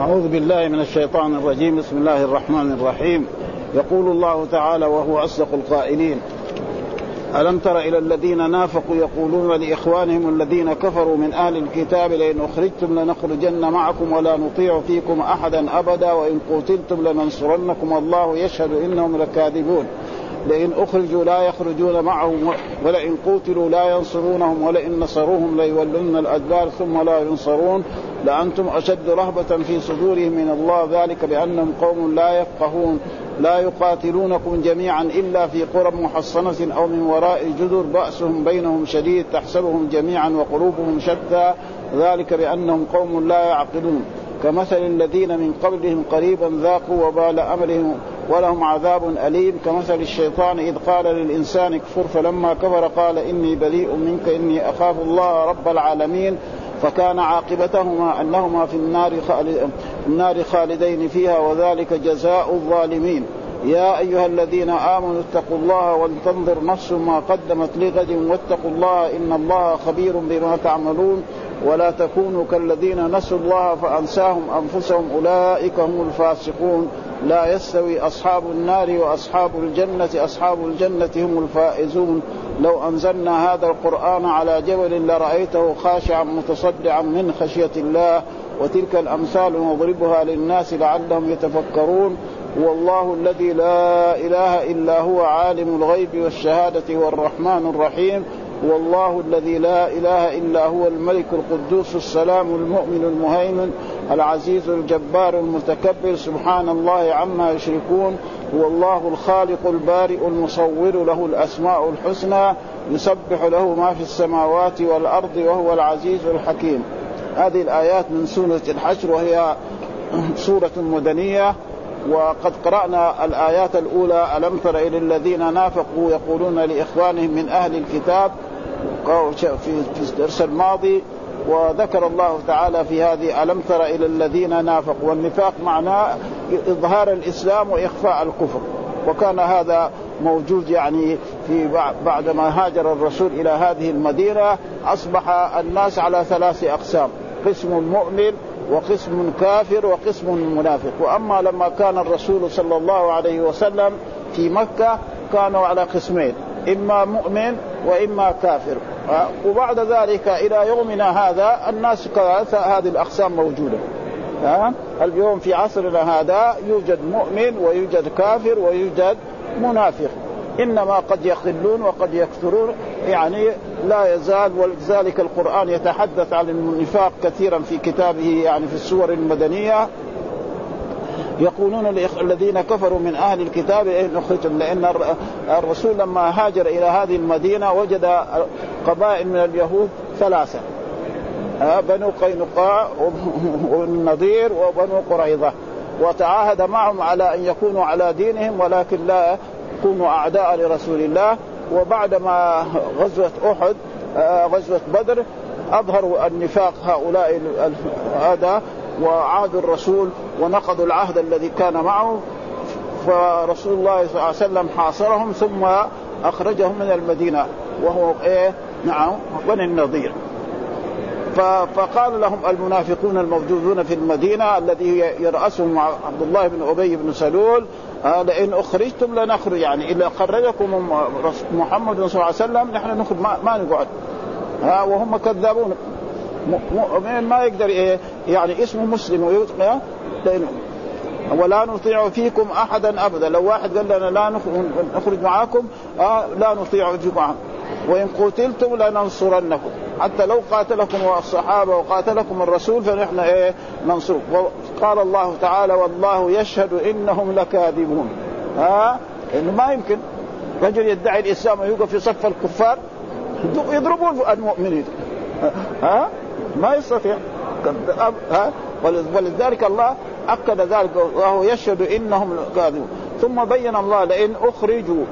أعوذ بالله من الشيطان الرجيم. بسم الله الرحمن الرحيم. يقول الله تعالى وهو أصدق القائلين ألم تر إلى الذين نافقوا يقولون لإخوانهم الذين كفروا من أهل الكتاب لئن أخرجتم لنخرجن معكم ولا نطيع فيكم أحدا أبدا وإن قتلتم لننصرنكم. والله يشهد إنهم لكاذبون. لئن أخرجوا لا يخرجون معهم ولئن قتلوا لا ينصرونهم ولئن نصروهم ليولن الأدبار ثم لا ينصرون. لأنتم أشد رهبة في صدورهم من الله ذلك بأنهم قوم لا يفقهون لا يقاتلونكم جميعا إلا في قرى محصنة أو من وراء جدر بأسهم بينهم شديد تحسبهم جميعا وقلوبهم شتى ذلك بأنهم قوم لا يعقلون. كمثل الذين من قبلهم قريبا ذاقوا وبال أمرهم ولهم عذاب أليم. كمثل الشيطان إذ قال للإنسان اكفر فلما كفر قال إني بريء منك إني أخاف الله رب العالمين. فكان عاقبتهما أنهما في النار النار خالدين فيها وذلك جزاء الظالمين. يا أيها الذين آمنوا اتقوا الله ولتنظر نفس ما قدمت لغد واتقوا الله إن الله خبير بما تعملون. ولا تكونوا كالذين نسوا الله فأنساهم أنفسهم. أولئك هم الفاسقون. لا يستوي أصحاب النار وأصحاب الجنة. أصحاب الجنة هم الفائزون. لو أنزلنا هذا القرآن على جبل لرأيته خاشعا متصدعا من خشية الله وتلك الأمثال نضربها للناس لعلهم يتفكرون. هو الله الذي لا إله إلا هو عالم الغيب والشهادة هو الرحمن الرحيم. هو الله الذي لا إله إلا هو الملك القدوس السلام المؤمن المهيمن. العزيز الجبار المتكبر سبحان الله عما يشركون هو الله الخالق البارئ المصور له الأسماء الحسنى يسبح له ما في السماوات والأرض وهو العزيز الحكيم. هذه الآيات من سورة الحشر وهي سورة مدنية وقد قرأنا الآيات الأولى ألم تر إلى الذين نافقوا يقولون لإخوانهم من أهل الكتاب في الدرس الماضي وذكر الله تعالى في هذه ألم تر إلى الذين نافقوا؟ والنفاق معناه إظهار الإسلام وإخفاء الكفر. وكان هذا موجود يعني في بعد ما هاجر الرسول إلى هذه المدينة أصبح الناس على ثلاث أقسام قسم مؤمن وقسم كافر وقسم منافق. وأما لما كان الرسول صلى الله عليه وسلم في مكة كانوا على قسمين إما مؤمن وإما كافر. وبعد ذلك إلى يومنا هذا الناس هذه الأقسام موجودة. ها؟ اليوم في عصرنا هذا يوجد مؤمن ويوجد كافر ويوجد منافق. إنما قد يخلون وقد يكثرون. يعني لا يزال ولذلك القرآن يتحدث عن النفاق كثيرا في كتابه يعني في السور المدنية. يقولون الذين كفروا من أهل الكتاب ان اخرجتم لأن الرسول لما هاجر إلى هذه المدينة وجد قبائل من اليهود ثلاثة. بنو قينقاع والنضير وبنو قريظة. وتعاهد معهم على أن يكونوا على دينهم ولكن لا يكونوا أعداء لرسول الله. وبعدما غزوة أحد غزوة بدر أظهروا النفاق هؤلاء هذا وعادوا الرسول ونقضوا العهد الذي كان معه فرسول الله صلى الله عليه وسلم حاصرهم ثم أخرجهم من المدينة وهو إيه؟ نعم بني النضير. فقال لهم المنافقون الموجودون في المدينة الذي يرأسهم عبد الله بن أبي بن سلول آه لئن أخرجتم لنخرج يعني إذا خرجكم محمد صلى الله عليه وسلم نحن نخرج ما, ما نقعد. ها وهم كذابون. مؤمن ما يقدر إيه؟ يعني اسمه مسلم لأنه ولا نطيع فيكم أحدا أبدا. لو واحد قال لنا لا نخرج معاكم آه لا نطيع فيكم وإن قتلتم لننصرنكم. حتى لو قاتلكم الصحابة وقاتلكم الرسول فنحن إيه؟ ننصركم قال الله تعالى والله يشهد إنهم لكاذبون. ها آه إنه ما يمكن. رجل يدعي الإسلام ويوقف في صف الكفار يضربون المؤمنين. ها ما يستطيع. ها ولذلك الله أكد ذلك وهو يشهد إنهم كاذبون ثم بين الله لئن أخرجوا.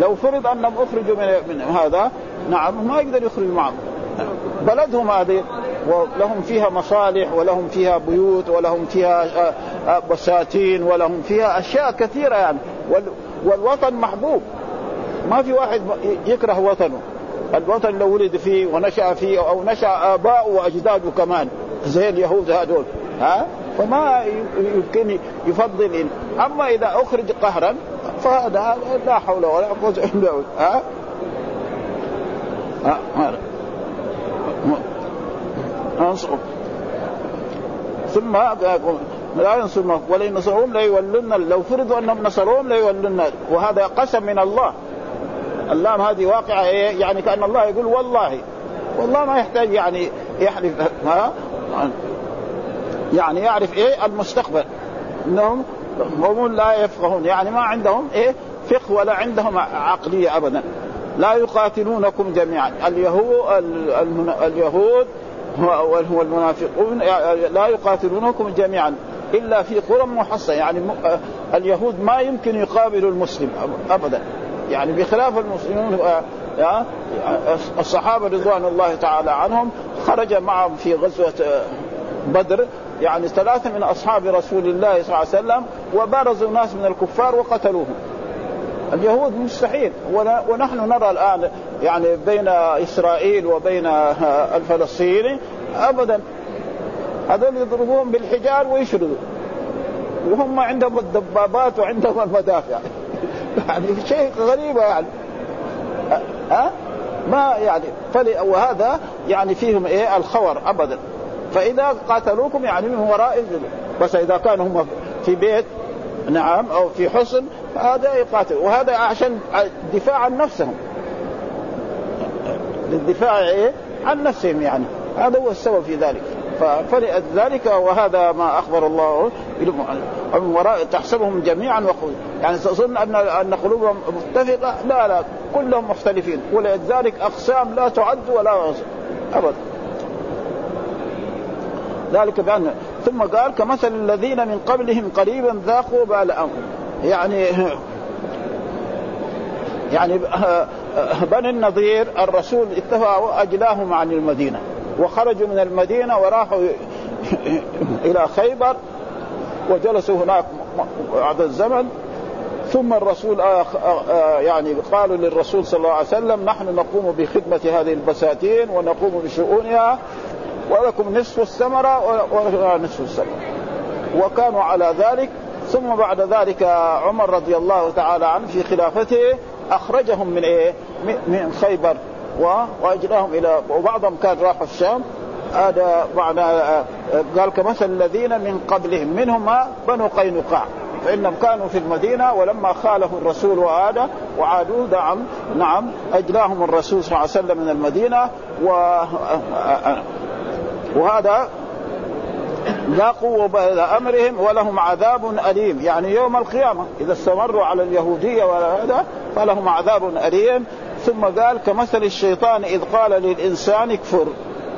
لو فرض انهم أخرجوا من, هذا نعم ما يقدر يخرج معهم. بلدهم هذه ولهم فيها مصالح ولهم فيها بيوت ولهم فيها بساتين ولهم فيها أشياء كثيرة يعني. والوطن محبوب. ما في واحد يكره وطنه. الوطن اللي ولد فيه ونشأ فيه أو نشأ آباؤه وأجداده كمان. زي اليهود هذول. ها؟ فما يمكن يفضل إن. أما إذا أخرج قهرا فهذا لا حول ولا قوة إلا بالله. ها؟ ها ثم لا ينصرون ولئن نصروهم ليولن لو فرضوا أنهم نصروهم ليولن وهذا قسم من الله. اللام هذه واقعة إيه؟ يعني كأن الله يقول والله. والله ما يحتاج يعني يحلف. ها؟ يعني يعرف إيه المستقبل. إنهم هم لا يفقهون. يعني ما عندهم إيه فقه ولا عندهم عقلية ابدا. لا يقاتلونكم جميعا. اليهود اليهود والمنافقون لا يقاتلونكم جميعا إلا في قرى محصنة. يعني اليهود ما يمكن يقابلوا المسلم ابدا. يعني بخلاف المسلمون آه، الصحابة رضوان الله تعالى عنهم خرج معهم في غزوة آه، بدر. يعني ثلاثة من أصحاب رسول الله صلى الله عليه وسلم وبارزوا ناس من الكفار وقتلوهم. اليهود مستحيل ونحن نرى الآن يعني بين إسرائيل وبين الفلسطيني ابدا هذول يضربوهم بالحجار ويشردوا. وهم عندهم الدبابات وعندهم المدافع. يعني شيء غريبة يعني. ها ما يعني. وهذا يعني فيهم إيه؟ الخور ابدا. فإذا قاتلوكم يعني من وراء بس إذا كانوا هم في بيت نعم أو في حصن هذا يقاتل. وهذا عشان الدفاع عن نفسهم. للدفاع إيه؟ عن نفسهم يعني. هذا هو السبب في ذلك. فلذلك وهذا ما أخبر الله من وراء تحسبهم جميعا وقوي. يعني تظن ان أن قلوبهم متفقة؟ لا لا كلهم مختلفين. ولذلك أقسام لا تعد ولا يعصى ابدا. ذلك بأن ثم قال كمثل الذين من قبلهم قريبا ذاقوا بال يعني يعني بني النضير الرسول اتفقوا أجلاهم عن المدينة وخرجوا من المدينة وراحوا إلى خيبر وجلسوا هناك بعد الزمن. ثم الرسول آه آه يعني قالوا للرسول صلى الله عليه وسلم نحن نقوم بخدمة هذه البساتين ونقوم بشؤونها. ولكم نصف الثمرة ونصف الثمرة وكانوا على ذلك. ثم بعد ذلك عمر رضي الله تعالى عنه في خلافته أخرجهم من إيه؟ من خيبر واجراهم إلى وبعضهم كان راحوا الشام. هذا معنى قال كمثل الذين من قبلهم منهم بنو قينقاع. فإنهم كانوا في المدينة ولما خالفوا الرسول وعاد وعادوا نعم نعم أجلاهم الرسول صلى الله عليه وسلم من المدينة و وهذا لاقوا وبال أمرهم ولهم عذاب أليم. يعني يوم القيامة إذا استمروا على اليهودية ولا هذا فلهم عذاب أليم. ثم قال كمثل الشيطان إذ قال للإنسان اكفر.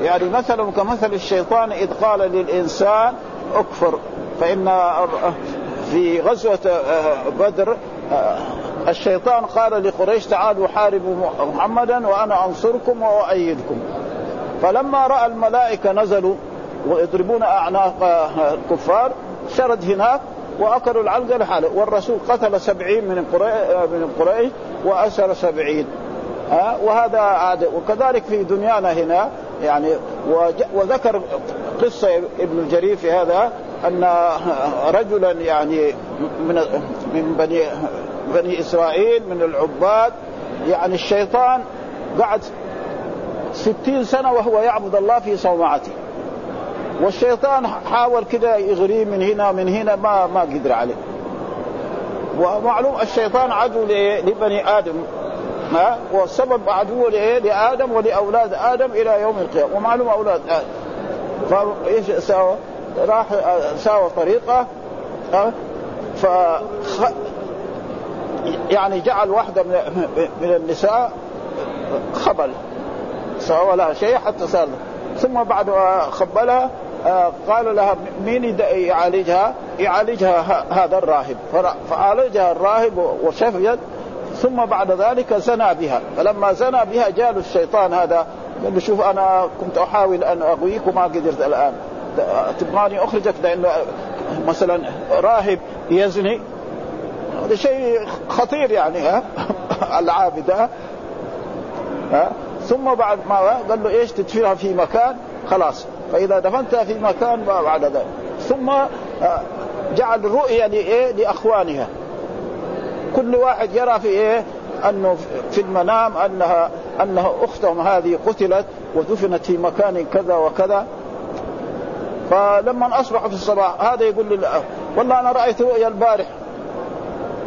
يعني مثل كمثل الشيطان إذ قال للإنسان اكفر. فإن في غزوة بدر الشيطان قال لقريش تعالوا حاربوا محمدا وأنا أنصركم وأؤيدكم. فلما رأى الملائكة نزلوا ويضربون أعناق الكفار شرد هناك وأكلوا العلقه لحاله. والرسول قتل سبعين من من قريش وأسر سبعين. ها وهذا عاد. وكذلك في دنيانا هنا يعني وذكر قصة ابن الجرير في هذا أن رجلا يعني من من بني بني إسرائيل من العباد يعني الشيطان قعد ستين سنة وهو يعبد الله في صومعته. والشيطان حاول كده يغريه من هنا من هنا ما ما قدر عليه. ومعلوم الشيطان عدو لبني آدم. ها؟ والسبب عدو لآدم ولأولاد آدم إلى يوم القيامة. ومعلوم أولاد آدم. فإيش ساوى؟ راح ساوى طريقة. ف يعني جعل واحدة من النساء خبل. سوى لها شيء حتى صار ثم بعد خبلها قال لها مين يعالجها؟ يعالجها هذا الراهب. فعالجها الراهب وشفيت ثم بعد ذلك زنى بها. فلما زنى بها جاء الشيطان هذا قال له شوف أنا كنت أحاول أن أغويك وما قدرت الآن. تبغاني أخرجك لأنه مثلا راهب يزني. هذا شيء خطير يعني ها؟ العابد ها؟ ثم بعد ما قال له إيش تدفنها في مكان؟ خلاص. فإذا دفنتها في مكان بعد ذلك. ثم آه، جعل الرؤيا لإيه؟ لأخوانها. كل واحد يرى في إيه؟ أنه في المنام أنها أنها أختهم هذه قتلت ودفنت في مكان كذا وكذا. فلما أصبحوا في الصباح هذا يقول لي والله أنا رأيت رؤيا البارح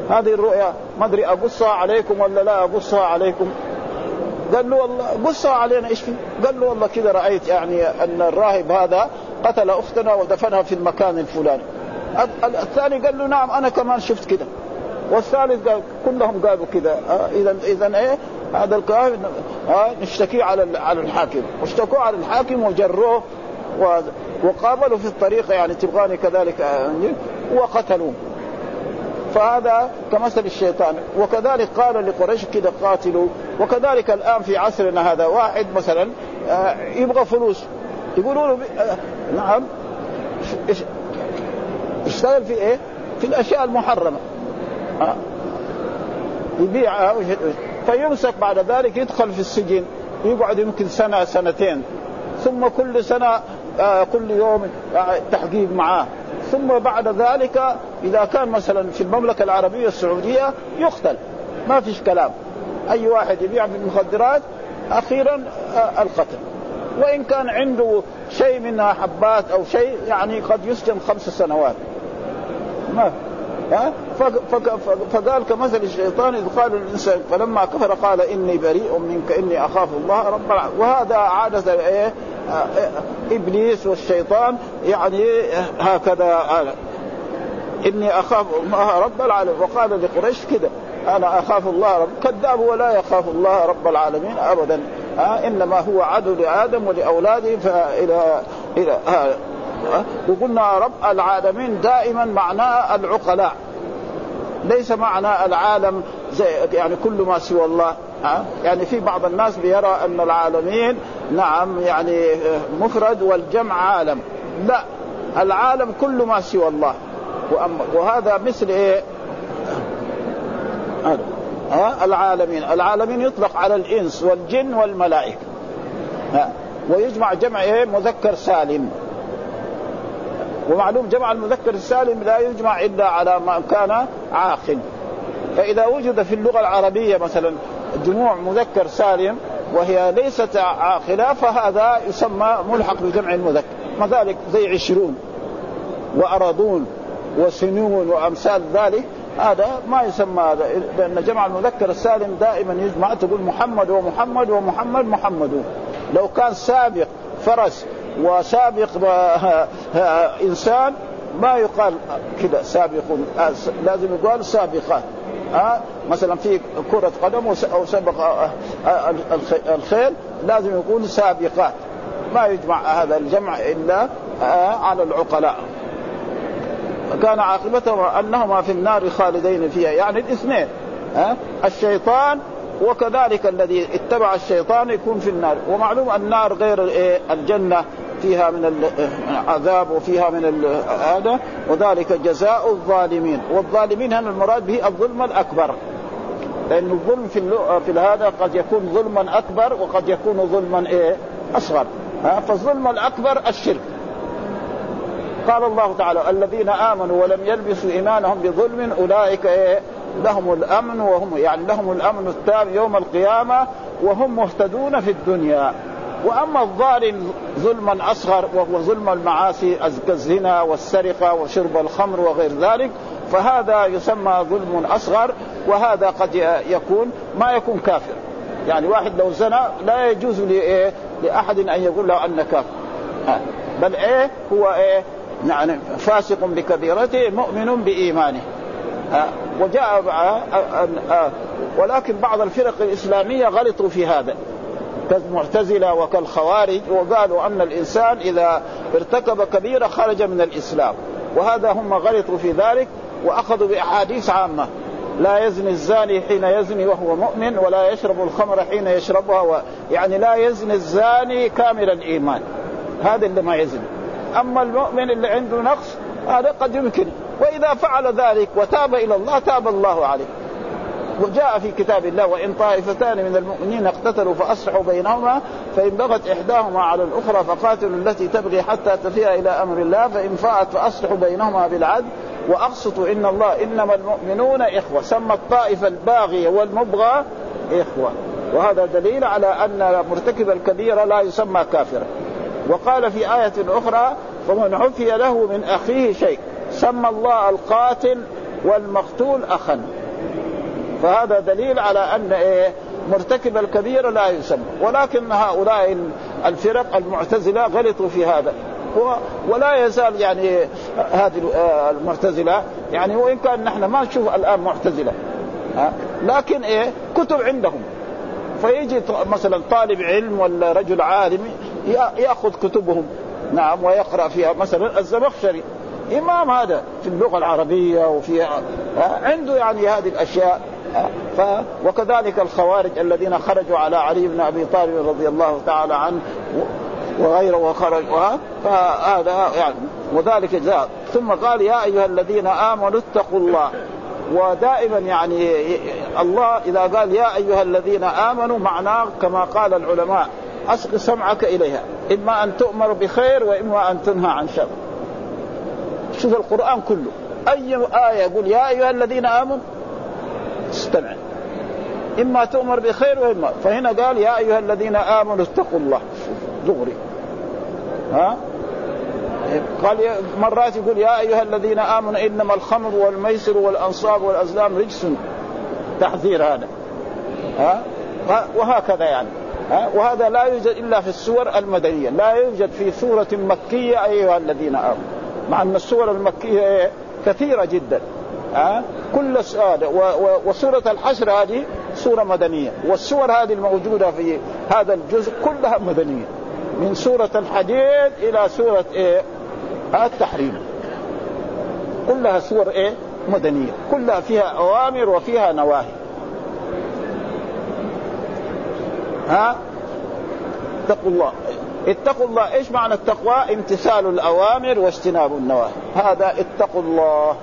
هذه الرؤيا ما أدري أقصها عليكم ولا لا أقصها عليكم. قال له والله قصها علينا إيش في؟ قال له والله كذا رأيت يعني أن الراهب هذا قتل أختنا ودفنها في المكان الفلاني. الثاني قال له نعم أنا كمان شفت كذا. والثالث قال كلهم قالوا كذا إذا إذا إيه هذا الكاهن آه نشتكيه على على الحاكم واشتكوا على الحاكم وجروه وقابلوا في الطريق يعني تبغاني كذلك آه، وقتلوه فهذا كمثل الشيطان. وكذلك قال لقريش كده قاتلوا. وكذلك الآن في عصرنا هذا واحد مثلا آه، يبغى فلوس. يقولوا له آه، نعم. اشتغل في إيه؟ في الأشياء المحرمة. آه. يبيعها فيمسك بعد ذلك يدخل في السجن. يقعد يمكن سنة سنتين. ثم كل سنة كل يوم تحقيق معاه. ثم بعد ذلك إذا كان مثلا في المملكة العربية السعودية يقتل. ما فيش كلام. أي واحد يبيع في المخدرات أخيرا آه، القتل. وإن كان عنده شيء منها حبات أو شيء يعني قد يسجن خمس سنوات. ما ها؟ فقال كمثل الشيطان إذ قال الإنسان فلما كفر قال إني بريء منك إني أخاف الله رب العالمين وهذا عادة إيه؟ إبليس والشيطان يعني هكذا إني أخاف الله رب العالمين. وقال لقريش كده أنا أخاف الله رب كذاب ولا يخاف الله رب العالمين ابدا. ها إنما هو عدو لآدم ولأولاده فإلى إلى ها وقلنا رب العالمين دائما معناه العقلاء. ليس معنى العالم زي يعني كل ما سوى الله. ها يعني في بعض الناس بيرى أن العالمين نعم يعني مفرد والجمع عالم. لا العالم كل ما سوى الله. وهذا مثل إيه؟ ها العالمين. العالمين يطلق على الإنس والجن والملائكة. ها ويجمع جمع إيه؟ مذكر سالم. ومعلوم جمع المذكر السالم لا يجمع إلا على ما كان عاقل. فإذا وجد في اللغة العربية مثلا جموع مذكر سالم وهي ليست عاقلة فهذا يسمى ملحق بجمع المذكر. كذلك زي عشرون وأرضون وسنون وأمثال ذلك هذا ما يسمى هذا لأن جمع المذكر السالم دائما يجمع تقول محمد ومحمد ومحمد محمد. لو كان سابق فرس وسابق إنسان ما يقال كذا سابق لازم يقال سابقات ها مثلا في كرة قدم أو سبق آه، آه، الخيل لازم يكون سابقات ما يجمع هذا الجمع آه، على العقلاء. كان عاقبتهما أنهما في النار خالدين فيها. يعني الاثنين ها؟ الشيطان وكذلك الذي اتبع الشيطان يكون في النار. ومعلوم النار غير الجنة فيها من العذاب وفيها من هذا وذلك جزاء الظالمين. والظالمين هنا المراد به الظلم الأكبر. لأن الظلم في في هذا قد يكون ظلما أكبر وقد يكون ظلما إيه أصغر. فالظلم الأكبر الشرك. قال الله تعالى الذين آمنوا ولم يلبسوا إيمانهم بظلم أولئك إيه لهم الأمن وهم يعني لهم الأمن التام يوم القيامة وهم مهتدون في الدنيا. وأما الظالم ظلما اصغر وهو ظلم المعاصي كالزنا والسرقة وشرب الخمر وغير ذلك فهذا يسمى ظلم أصغر وهذا قد يكون ما يكون كافر. يعني واحد لو زنى لا يجوز لإيه لأحد أن يقول له أنك كافر. بل إيه هو إيه يعني فاسق بكبيرته مؤمن بإيمانه. وجاء ولكن بعض الفرق الإسلامية غلطوا في هذا. كالمعتزلة وكالخوارج وقالوا أن الإنسان إذا ارتكب كبيرة خرج من الإسلام. وهذا هم غلطوا في ذلك وأخذوا بأحاديث عامة. لا يزني الزاني حين يزني وهو مؤمن ولا يشرب الخمر حين يشربها و... يعني لا يزني الزاني كامل الإيمان. هذا اللي ما يزني. أما المؤمن اللي عنده نقص هذا قد يمكن. وإذا فعل ذلك وتاب إلى الله تاب الله عليه. وجاء في كتاب الله وإن طائفتان من المؤمنين اقتتلوا فأصلحوا بينهما فإن بغت إحداهما على الأخرى فقاتلوا التي تبغي حتى تفيء إلى أمر الله فإن فاءت فأصلحوا بينهما بالعدل. واقسطوا إن الله إنما المؤمنون إخوة. سمى الطائفه الباغيه والمبغى إخوة. وهذا دليل على أن مرتكب الكبيره لا يسمى كافرا. وقال في آية أخرى فمن عفي له من أخيه شيء سمى الله القاتل والمقتول أخا. فهذا دليل على أن إيه مرتكب الكبيرة لا يسمى. ولكن هؤلاء الفرق المعتزلة غلطوا في هذا. ولا يزال يعني هذه المعتزلة يعني وإن كان نحن ما نشوف الآن معتزلة. لكن إيه كتب عندهم. فيجي مثلا طالب علم ولا رجل عالم يأخذ كتبهم نعم ويقرأ فيها. مثلا الزمخشري إمام هذا في اللغة العربية وفي عنده يعني هذه الأشياء ف وكذلك الخوارج الذين خرجوا على علي بن أبي طالب رضي الله تعالى عنه وغيره وخرج فهذا يعني وذلك جاء. ثم قال يا أيها الذين آمنوا اتقوا الله. ودائما يعني الله إذا قال يا أيها الذين آمنوا معناه كما قال العلماء اصغ سمعك إليها. إما أن تؤمر بخير وإما أن تنهى عن شر. شوف القرآن كله. أي آية يقول يا أيها الذين آمنوا استمع. إما تؤمر بخير وإما فهنا قال يا أيها الذين آمنوا اتقوا الله. دغري. ها؟ قال مرات يقول يا أيها الذين آمنوا إنما الخمر والميسر والأنصاب والأزلام رجس. تحذير هذا. ها؟ وهكذا يعني. ها؟ وهذا لا يوجد إلا في السور المدنية. لا يوجد في سورة مكية أيها الذين آمنوا. مع أن السور المكية كثيرة جدا ها؟ كل هذا وسورة الحشر هذه سورة مدنية. والسور هذه الموجودة في هذا الجزء كلها مدنية. من سورة الحديد إلى سورة إيه؟ التحريم. كلها سور إيه؟ مدنية. كلها فيها أوامر وفيها نواهي. ها؟ اتقوا الله. اتقوا الله. إيش معنى التقوى؟ امتثال الأوامر واجتناب النواهي. هذا اتقوا الله.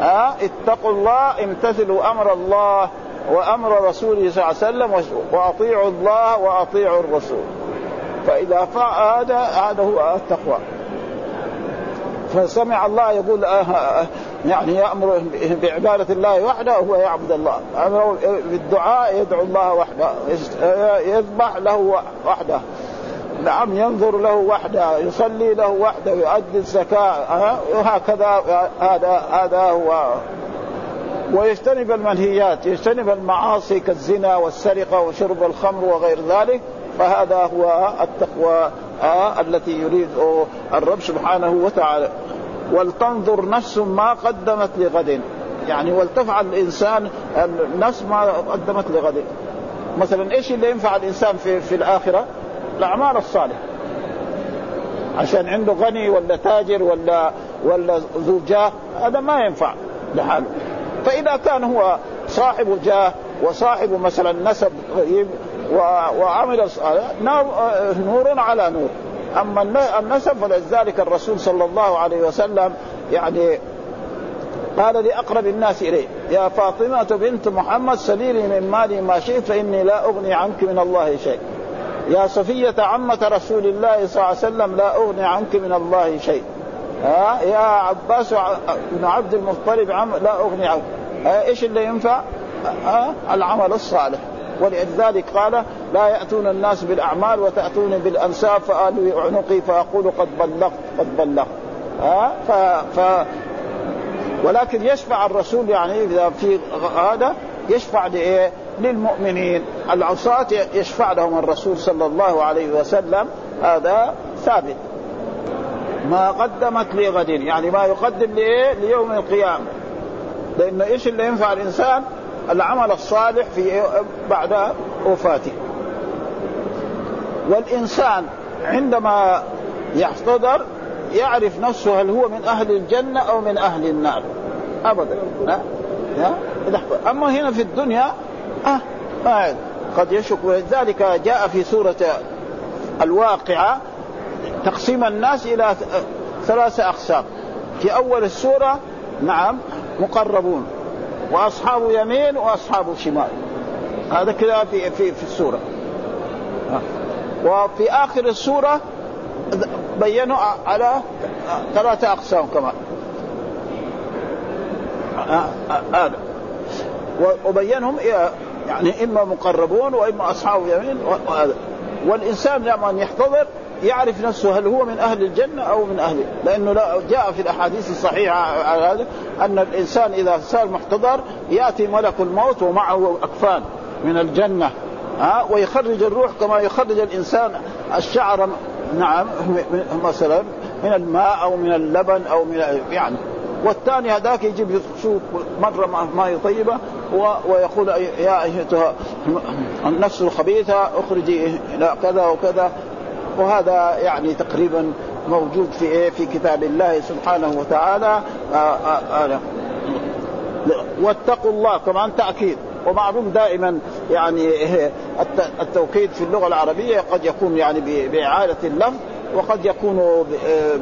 ها؟ اتقوا الله امتثلوا أمر الله وأمر رسوله صلى الله عليه وسلم وأطيعوا الله وأطيعوا الرسول. فإذا فعل هذا هذا هو التقوى. فسمع الله يقول آه آه يعني يأمر بعبادة الله وحده هو يعبد الله. أمر بالدعاء يدعو الله وحده يذبح له وحده. نعم ينظر له وحده يصلي له وحده يؤدي الزكاة وهكذا هذا هذا هو. ويجتنب المنهيات يجتنب المعاصي كالزنا والسرقة وشرب الخمر وغير ذلك. فهذا هو التقوى التي يريد الرب سبحانه وتعالى. ولتنظر نفس ما قدمت لغد. يعني ولتفعل الإنسان النفس ما قدمت لغد. مثلا إيش اللي ينفع الإنسان في في الآخرة؟ الأعمال الصالحة. عشان عنده غني ولا تاجر ولا ولا ذو جاه هذا ما ينفع لحاله. فإذا كان هو صاحب جاه وصاحب مثلا نسب طيب وعمل نور على نور. أما النسب فلذلك الرسول صلى الله عليه وسلم يعني قال لأقرب الناس إليه يا فاطمة بنت محمد سليني من مالي ما شئت فإني لا أغني عنك من الله شيء. يا صفية عمة رسول الله صلى الله عليه وسلم لا أغني عنك من الله شيء. ها؟ يا عباس بن عبد المطلب عم لا أغني عنك. إيش اللي ينفع؟ ها؟ العمل الصالح. ولذلك قال لا يأتون الناس بالأعمال وتأتون بالأنساب فآلوا عنقي فأقول قد بلغت قد بلغت. ها؟ ف, ف ولكن يشفع الرسول يعني إذا في هذا يشفع لإيه؟ للمؤمنين. العصاة يشفع لهم الرسول صلى الله عليه وسلم. هذا ثابت. ما قدمت لغد يعني ما يقدم لإيه؟ ليوم القيامة. لأنه إيش اللي ينفع الإنسان؟ العمل الصالح في بعد وفاته. والإنسان عندما يحتضر يعرف نفسه هل هو من أهل الجنة أو من أهل النار. أبدا؟ أما هنا في الدنيا أه ما قد يشك. ولذلك جاء في سورة الواقعة تقسيم الناس إلى ثلاثة أقسام. في أول السورة نعم مقربون. وأصحاب يمين وأصحاب شمال. هذا كذا في في في السورة. وفي آخر السورة بينوا على ثلاثة أقسام كمان. هذا. وبينهم يعني إما مقربون وإما أصحاب يمين والإنسان لما يحتضر يعرف نفسه هل هو من أهل الجنة أو من أهل لأنه جاء في الأحاديث الصحيحة على أن الإنسان إذا صار محتضر يأتي ملك الموت ومعه أكفان من الجنة ها ويخرج الروح كما يخرج الإنسان الشعر نعم مثلا من الماء أو من اللبن أو من يعني والثاني هذاك يجيب يشوف مرة ماء طيبه ويقول يا أيتها النفس الخبيثة أخرجي إلى كذا وكذا وهذا يعني تقريبا موجود في إيه؟ في كتاب الله سبحانه وتعالى. آآ آه، آآ آه، آه، واتقوا الله كمان تأكيد. ومعلوم دائما يعني التوكيد في اللغة العربية قد يكون يعني بإعادة اللفظ وقد يكون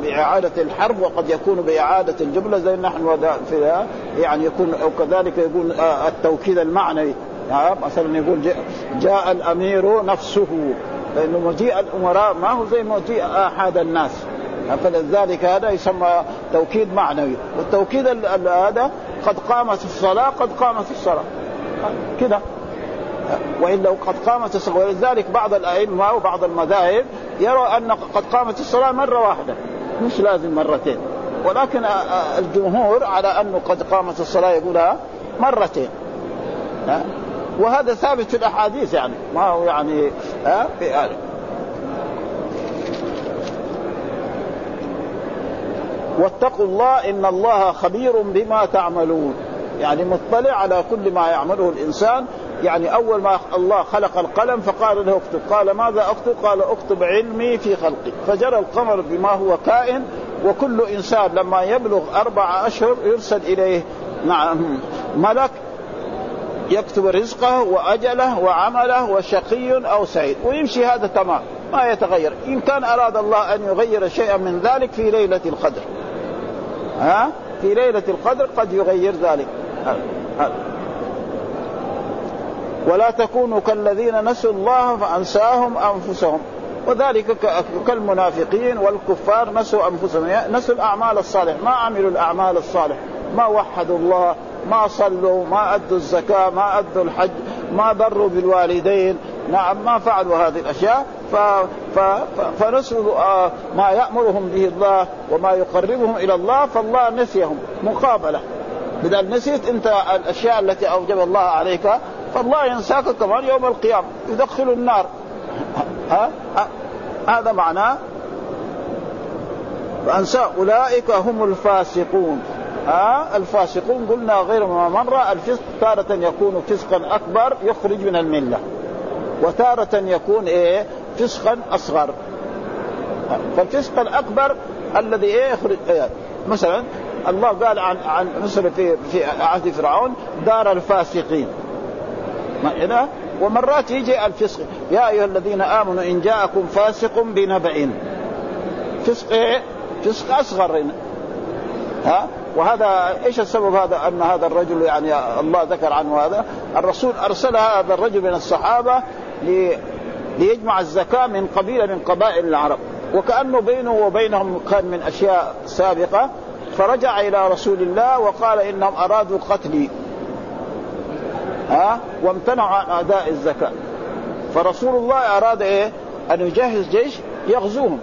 بإعادة الحرب وقد يكون بإعادة الجملة زي نحن في يعني يكون أو كذلك يقول التوكيد المعنوي. مثلا يقول جاء الأمير نفسه. لأنه مجيء الأمراء ما هو زي مجيء أحد الناس. فلذلك هذا يسمى توكيد معنوي. والتوكيد هذا قد قامت الصلاة قد قامت الصلاة. كده. والا قد قامت الصلاة ولذلك بعض الأئمة وبعض المذاهب يرى أن قد قامت الصلاة مرة واحدة مش لازم مرتين. ولكن الجمهور على انه قد قامت الصلاة يقولها مرتين. وهذا ثابت في الأحاديث يعني. ما هو يعني ها؟ في واتقوا الله إن الله خبير بما تعملون. يعني مطلع على كل ما يعمله الإنسان. يعني أول ما الله خلق القلم فقال له اكتب. قال ماذا أكتب؟ قال اكتب علمي في خلقي. فجرى القمر بما هو كائن وكل إنسان لما يبلغ أربع أشهر يرسل إليه. نعم. ملك يكتب رزقه وأجله وعمله وشقي أو سعيد ويمشي هذا تمام ما يتغير. إن كان أراد الله أن يغير شيئا من ذلك في ليلة القدر. ها؟ في ليلة القدر قد يغير ذلك. ولا تكونوا كالذين نسوا الله فأنساهم أنفسهم. وذلك كالمنافقين والكفار نسوا أنفسهم. نسوا الأعمال الصالحة. ما عملوا الأعمال الصالحة. ما وحدوا الله. ما صلوا ما أدوا الزكاة ما أدوا الحج ما بروا بالوالدين. نعم ما فعلوا هذه الأشياء. ف... ف... فنسوا آه، ما يأمرهم به الله وما يقربهم إلى الله فالله نسيهم مقابلة. بدل نسيت أنت الأشياء التي أوجب الله عليك فالله ينساك كمان يوم القيامة يدخل النار. ها؟ هذا معناه فأنسى أولئك هم الفاسقون. ها الفاسقون قلنا غير ما مر الفسق تارة يكون فسقا أكبر يخرج من الملة. وتارة يكون إيه؟ فسقا أصغر. فالفسق الأكبر الذي إيه؟ يخرج إيه مثلا الله قال عن عن مصر في في عهد فرعون دار الفاسقين. ما ومرات يجي الفسق يا أيها الذين آمنوا إن جاءكم فاسق بنبأ. فسق إيه؟ فسق أصغر. هنا ها؟ وهذا إيش السبب هذا؟ أن هذا الرجل يعني الله ذكر عنه هذا. الرسول أرسل هذا الرجل من الصحابة لي ليجمع الزكاة من قبيلة من قبائل العرب. وكأنه بينه وبينهم كان من أشياء سابقة. فرجع إلى رسول الله وقال إنهم أرادوا قتلي. ها؟ وامتنعوا عن أداء الزكاة. فرسول الله أراد إيه؟ أن يجهز جيش يغزوهم.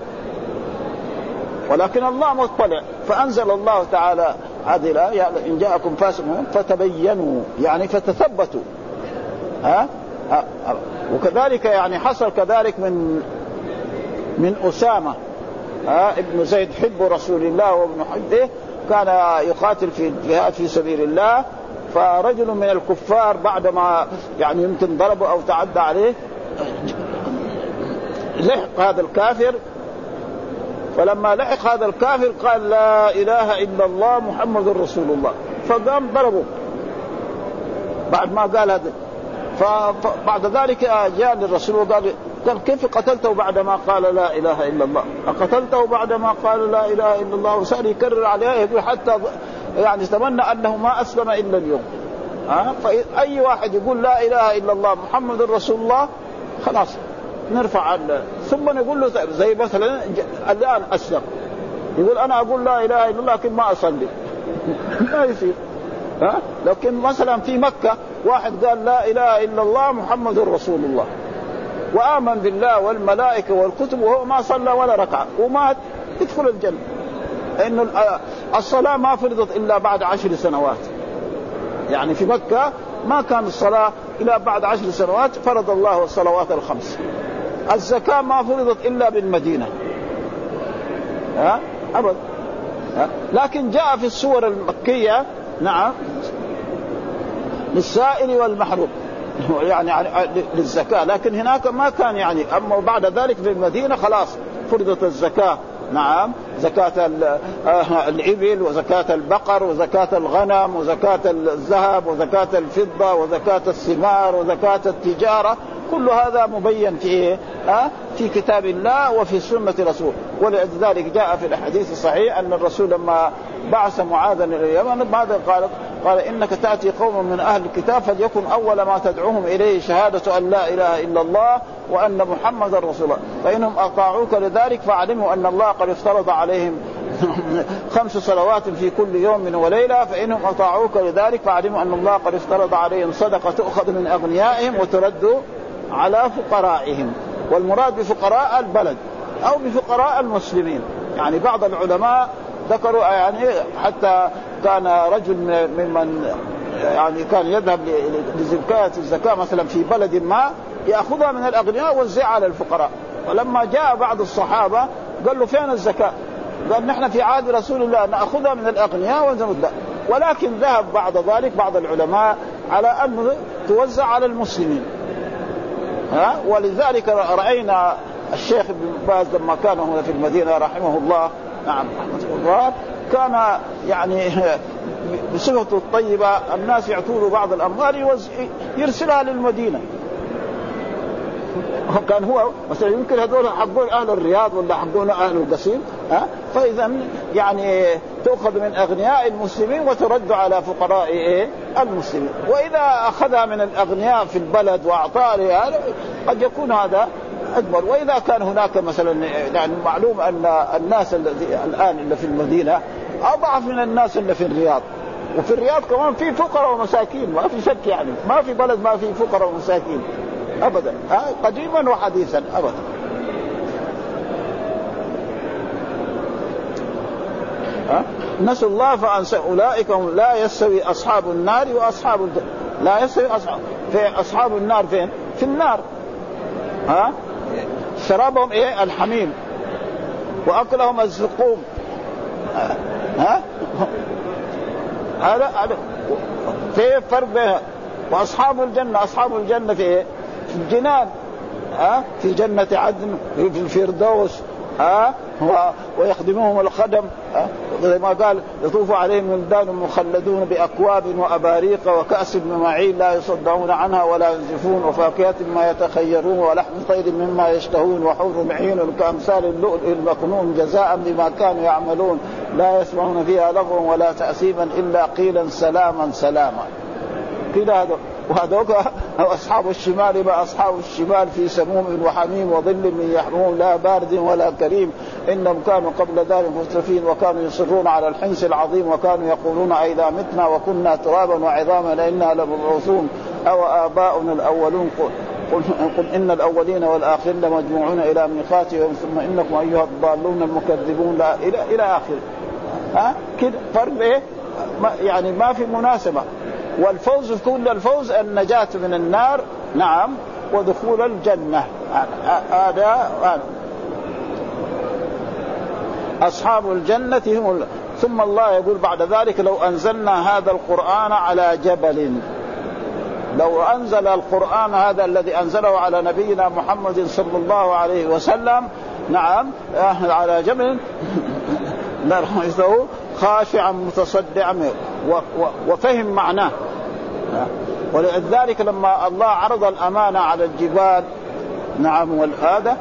ولكن الله مطلع. فأنزل الله تعالى هذه الآية إن جاءكم فاسق فتبينوا يعني فتثبتوا. ها؟ وكذلك يعني حصل كذلك من من أسامة. ها؟ ابن زيد حب رسول الله وابن حبه كان يقاتل في الجهاد في سبيل الله فرجل من الكفار بعدما يعني يمكن ضربه أو تعدى عليه لحق هذا الكافر فلما لحق هذا الكافر قال لا إله إلا الله محمد رسول الله. فقام ضربه. بعد ما قال هذا. فبعد ذلك جاء للرسول وقال قال كيف قتلته بعدما قال لا إله إلا الله؟ أقتلته بعدما قال لا إله إلا الله؟ وسأل يكرر عليه يقول حتى يعني تمنى أنه ما أسلم إلا اليوم. ها؟ فاي واحد يقول لا إله إلا الله محمد رسول الله خلاص نرفع ثم نقول له زي مثلا الآن أسلم. يقول أنا أقول لا إله إلا الله لكن ما أصلي. ما يصير. ها؟ لكن مثلا في مكة واحد قال لا إله إلا الله محمد رسول الله. وآمن بالله والملائكة والكتب وهو ما صلى ولا ركعه ومات يدخل الجنة. لأن الصلاة ما فرضت إلا بعد عشر سنوات. يعني في مكة ما كان الصلاة إلا بعد عشر سنوات فرض الله الصلوات الخمس. الزكاة ما فرضت إلا بالمدينة. ها؟ أبدا لكن جاء في السور المكية نعم للسائل والمحروم. يعني للزكاة. لكن هناك ما كان يعني أما بعد ذلك في المدينة خلاص فرضت الزكاة. نعم زكاة آه، الإبل وزكاة البقر وزكاة الغنم وزكاة الذهب وزكاة الفضة وزكاة الثمار وزكاة التجارة. كل هذا مبين في إيه؟ أه؟ في كتاب الله وفي سنة رسول ولذلك جاء في الحديث الصحيح أن الرسول لما بعث معاذا إلى اليمن ماذا قال؟ قال إنك تأتي قوم من أهل الكتاب فليكن أول ما تدعوهم إليه شهادة أن لا إله إلا الله وأن محمدا رسول الله فإنهم أطاعوك لذلك فعلموا أن الله قد افترض عليهم خمس صلوات في كل يوم وليلة فإنهم أطاعوك لذلك فعلموا أن الله قد افترض عليهم صدقة تؤخذ من أغنيائهم وترد على فقرائهم والمراد بفقراء البلد أو بفقراء المسلمين. يعني بعض العلماء ذكروا يعني حتى كان رجل ممن يعني كان يذهب لزكاة الزكاة مثلا في بلد ما يأخذها من الأغنياء ويوزعها على الفقراء. ولما جاء بعض الصحابة قال له فين الزكاة؟ قال نحن في عهد رسول الله نأخذها من الأغنياء ونردها ولكن ذهب بعد ذلك بعض العلماء على أنه توزع على المسلمين. ها؟ ولذلك رأينا الشيخ ابن باز لما كان هنا في المدينة رحمه الله. نعم. رحمه الله كان يعني بصفته الطيبة الناس يعطوا بعض الأموال يرسلها للمدينة. كان هو مثلا يمكن هذول حقون أهل الرياض ولا حقون أهل القصيم ها؟ فإذا يعني تؤخذ من أغنياء المسلمين وترد على فقراء إيه؟ المسلمين. وإذا أخذها من الأغنياء في البلد وأعطاها قد يكون هذا أكبر. وإذا كان هناك مثلا يعني معلوم أن الناس الذي الآن اللي في المدينة أضعف من الناس اللي في الرياض. وفي الرياض كمان في فقراء ومساكين ما في شك يعني. ما في بلد ما في فقراء ومساكين. ابدا. قديما وحديثا ابدا. نسوا الله فانسى أولئك هم لا يستوي أصحاب النار وأصحاب الجنه لا يستوي أصحاب في أصحاب النار فين؟ في النار. ها؟ شرابهم إيه؟ الحميم. وأكلهم الزقوم. ها؟ هذا هذا. في فرق بين وأصحاب الجنة أصحاب الجنة في إيه؟ في الجنان ها؟ في جنة عدن في الفردوس ها؟ ويخدمهم الخدم زي ما قال يطوف عليهم ولدان مخلدون بأكواب وأباريق وكأس من معين لا يصدعون عنها ولا ينزفون وفاكهة ما يتخيرون ولحم طير مما يشتهون وحور معين كأمثال اللؤلؤ المكنون جزاء بما كانوا يعملون. لا يسمعون فيها لغوا ولا تأثيما إلا قيلا سلاما سلاما. كده هذا. وهذوك أصحاب الشمال ما أصحاب الشمال في سموم وحميم وظل من يحموم لا بارد ولا كريم. إنهم كانوا قبل ذلك مسرفين وكانوا يصرون على الحنس العظيم وكانوا يقولون إذا متنا وكنا ترابا وعظاما إنا لمبعوثون. أو آباؤنا الأولون؟ قل, قل إن الأولين والآخرين لمجموعون إلى ميقات يوم ثم إنكم أيها الضالون المكذبون. لا إلى إلى آخره. ها؟ كده فرق إيه؟ يعني ما في مناسبة. والفوز كل الفوز النجاة من النار نعم ودخول الجنة. هذا أصحاب الجنة هم ثم الله يقول بعد ذلك لو أنزلنا هذا القرآن على جبل. لو أنزل القرآن هذا الذي أنزله على نبينا محمد صلى الله عليه وسلم نعم على جبل. لرأيته خاشعا متصدعا وفهم معناه. ولذلك لما الله عرض الأمانة على الجبال نعم والهذا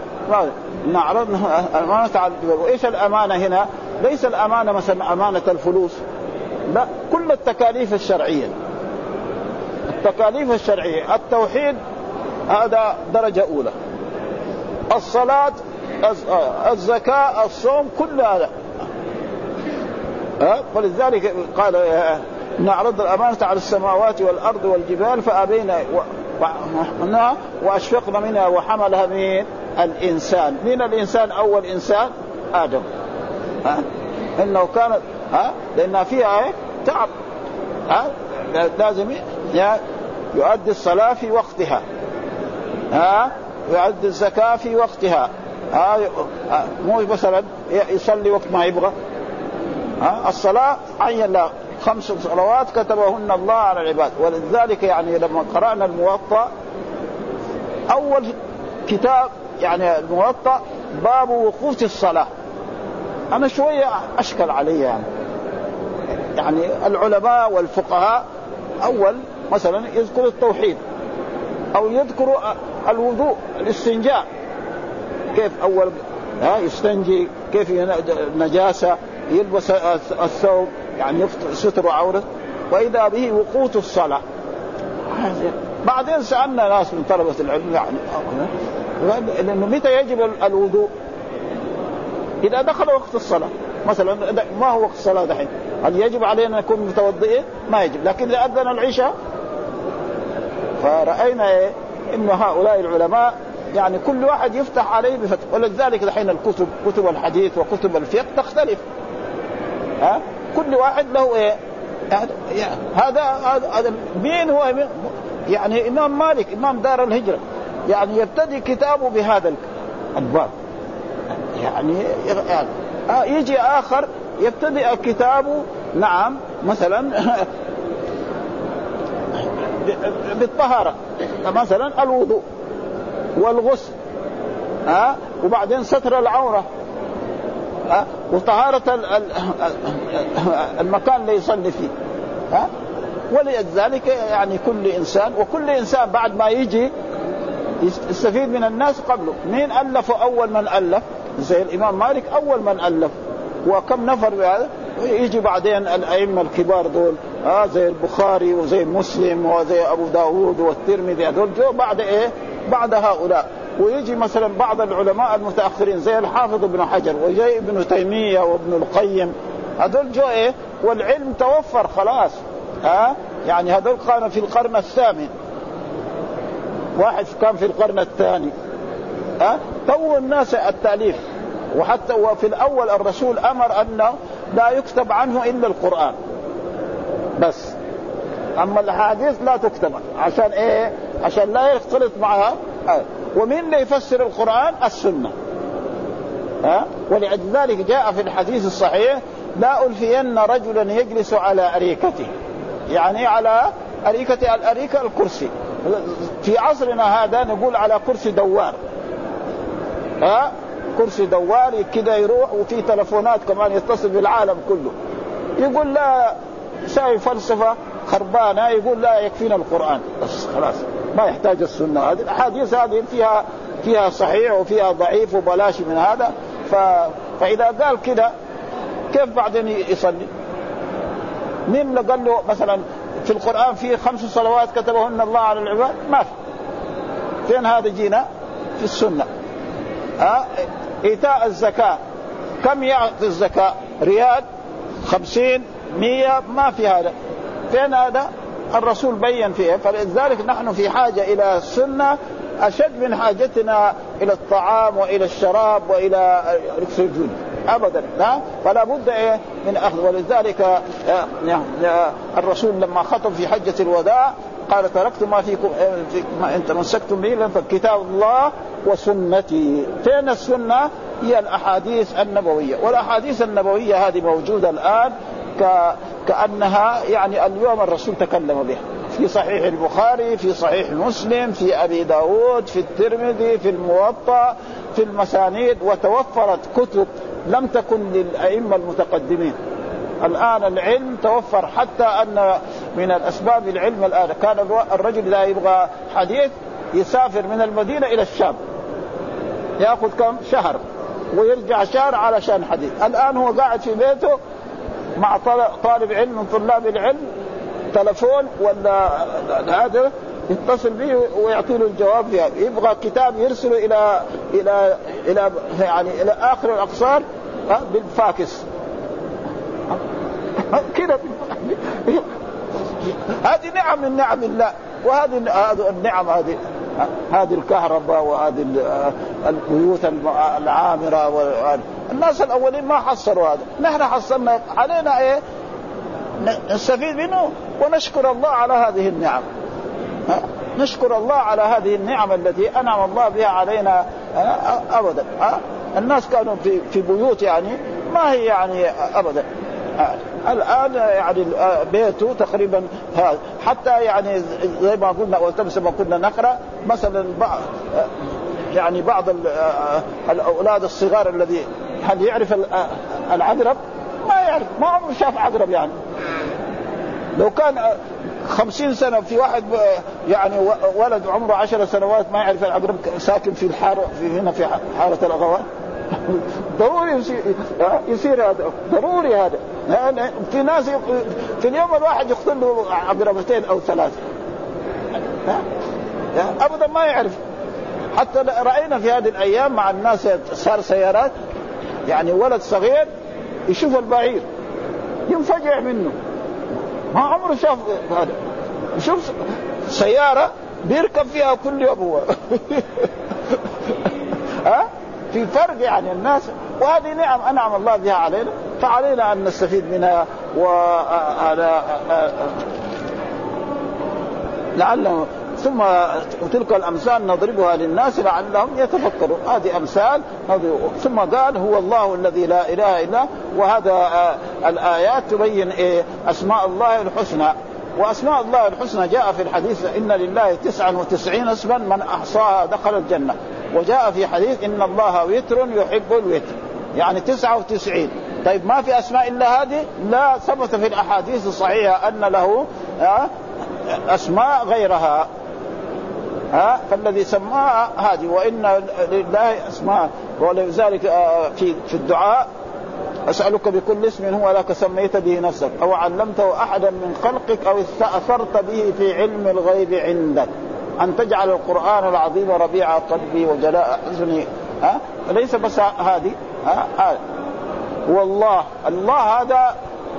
عرضنا الأمانة على الجبال وإيش الأمانة هنا؟ ليس الأمانة مثلا أمانة الفلوس. لا كل التكاليف الشرعية. التكاليف الشرعية. التوحيد هذا درجة أولى. الصلاة الزكاة الصوم كل هذا. ولذلك قال ان عرض الأمانة على السماوات والأرض والجبال فأبين واشفقنا منها وحملها مين؟ الإنسان، من الإنسان أول إنسان؟ آدم. ها؟ إنه كان ها؟ لأن فيها إيه؟ تعب. ها؟ لازم يؤدي الصلاة في وقتها. ها؟ يؤدي الزكاة في وقتها. ها؟ مو مثلا يصلي وقت ما يبغى. ها؟ الصلاة عين له خمس صلوات كتبهن الله على العباد. ولذلك يعني لما قرأنا الموطأ أول كتاب يعني الموطأ باب وقوف الصلاة. أنا شوية أشكل علي يعني. يعني العلماء والفقهاء أول مثلا يذكر التوحيد أو يذكر الوضوء الاستنجاء. كيف أول؟ ها يستنجي كيف نجاسة يلبس الثوب. يعني ستر عورة وإذا به وقوت الصلاة بعدين سألنا ناس من طلبة العلم يعني لأنه متى يجب الوضوء؟ إذا دخل وقت الصلاة مثلا ما هو وقت الصلاة دحين؟ هل يجب علينا نكون متوضئين؟ ما يجب، لكن إذا أذن العشاء فرأينا إيه؟ إن هؤلاء العلماء يعني كل واحد يفتح عليه بفتح ولذلك دحين الكتب كتب الحديث وكتب الفقه تختلف ها كل واحد له إيه هذا هذا مين هو؟ يعني إمام مالك إمام دار الهجرة. يعني يبتدي كتابه بهذا الباب. يعني, يعني آه يجي آخر يبتدئ كتابه نعم مثلا بالطهارة. مثلا الوضوء والغسل. ها وبعدين ستر العورة. ها وطهارة المكان اللي يصلي فيه. ها؟ ولذلك يعني كل إنسان وكل إنسان بعد ما يجي يستفيد من الناس قبله. مين ألف أول من ألف؟ زي الامام مالك أول من ألف. وكم نفر بهذا يجي بعدين الأئمة الكبار دول. آه زي البخاري وزي مسلم وزي أبو داود والترمذي هذول جو بعد إيه؟ بعد هؤلاء. ويجي مثلا بعض العلماء المتأخرين زي الحافظ ابن حجر وزي ابن تيمية وابن القيم. هذول جو إيه؟ والعلم توفر خلاص. ها؟ يعني هذول كانوا في القرن الثامن. واحد كان في القرن الثاني. ها؟ تو الناس التأليف. وحتى وفي الأول الرسول أمر أنه لا يكتب عنه إلا القرآن. بس. أما الاحاديث لا تكتب. عشان إيه؟ عشان لا يختلط معها اللي يفسر القرآن السنة. ها؟ ولذلك جاء في الحديث الصحيح لا ألفين رجلا يجلس على أريكته. يعني على أريكة الأريكة الكرسي. في عصرنا هذا نقول على كرسي دوار. ها؟ كرسي دوار كده يروح وفي تلفونات كمان يتصل بالعالم كله. يقول لا شايف فلسفة؟ خربانة يقول لا يكفينا القرآن بس خلاص ما يحتاج السنة هذه الأحاديث هذه فيها فيها صحيح وفيها ضعيف وبلاش من هذا ف... فإذا قال كده كيف بعدين يصلي؟ مين اللي قال له مثلا في القرآن في خمس صلوات كتبهن الله على العباد؟ ما في فين هذا جينا؟ في السنة ها إيتاء الزكاة كم يعطي الزكاة؟ ريال خمسين مية ما في هذا فين هذا؟ الرسول بين فيها فلذلك نحن في حاجة إلى السنة أشد من حاجتنا إلى الطعام وإلى الشراب وإلى السجود ابدا. لا فلا بد إيه؟ من أخذ. ولذلك آه، آه، الرسول لما خطب في حجة الوداع قال تركت ما فيكم ما ان تمسكتم به كتاب الله وسنتي. فين السنة؟ هي الأحاديث النبوية. والأحاديث النبوية هذه موجودة الآن ك... كأنها يعني اليوم الرسول تكلم بها. في صحيح البخاري في صحيح مسلم في أبي داود في الترمذي في الموطأ في المسانيد وتوفرت كتب لم تكن للأئمة المتقدمين. الآن العلم توفر حتى أن من الأسباب العلم الآن. كان الرجل اذا يبغى حديث يسافر من المدينة إلى الشام. يأخذ كم؟ شهر. ويرجع شهر علشان حديث. الآن هو قاعد في بيته مع طالب علم من طلاب العلم تلفون ولا هذا يتصل به ويعطي له الجواب فيها يبغى كتاب يرسله إلى إلى إلى يعني إلى آخر الاقصار بالفاكس. كذا هذه نعم من نعم الله. وهذه النعم هذه هذه الكهرباء وهذه البيوت العامرة الناس الأولين ما حصلوا هذا. نحن حصلنا علينا إيه؟ نستفيد منه ونشكر الله على هذه النعم. نشكر الله على هذه النعم التي أنعم الله بها علينا أبدا. الناس كانوا في في بيوت يعني ما هي يعني أبدا. الآن يعني بيته تقريبا حتى يعني زي ما قلنا والتمس ما كنا نقرأ مثلا بعض يعني بعض الأولاد الصغار الذي هل يعرف العقرب؟ ما يعرف. ما عمره شاف عقرب يعني. لو كان خمسين سنة في واحد يعني ولد عمره عشر سنوات ما يعرف العقرب ساكن في الحارة في هنا في حارة الأغوان. ضروري يصير, هذا. ضروري هذا. في ناس في اليوم الواحد يقتل له عقربتين أو ثلاثة. أبدا ما يعرف. حتى رأينا في هذه الأيام مع الناس صار سيارات يعني ولد صغير يشوف البعير ينفجع منه. ما عمره شاف هذا. يشوف سيارة بيركب فيها كل يوم هو. ها؟ في فرق يعني الناس. وهذه نعم أنعم الله بها علينا. فعلينا أن نستفيد منها وعلى لعلهم ثم تلك الأمثال نضربها للناس لعلهم يتفكرون هذه أمثال ثم قال هو الله الذي لا إله إلا وهذا آه، الآيات تبين إيه أسماء الله الحسنى. وأسماء الله الحسنى جاء في الحديث إن لله تسعا وتسعين اسما من أحصاها دخل الجنة. وجاء في حديث إن الله وتر يحب الوتر. يعني تسعة وتسعين. طيب ما في أسماء إلا هذه؟ لا. ثبت في الأحاديث الصحيحة أن له آه، أسماء غيرها. ها فالذي سماها هذه وإن لله أسماء. ولذلك آه، في في الدعاء أسألك بكل اسم هو لك سميت به نفسك أو علمته أحدا من خلقك أو استأثرت به في علم الغيب عندك. أن تجعل القرآن العظيم ربيع قلبي وجلاء حزني. ها؟ ليس بس هذه ها, ها هو الله الله هذا